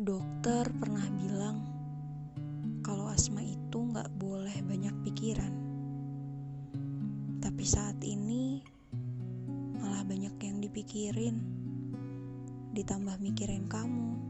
Dokter pernah bilang kalau asma itu nggak boleh banyak pikiran. Tapi saat ini malah banyak yang dipikirin, ditambah mikirin kamu.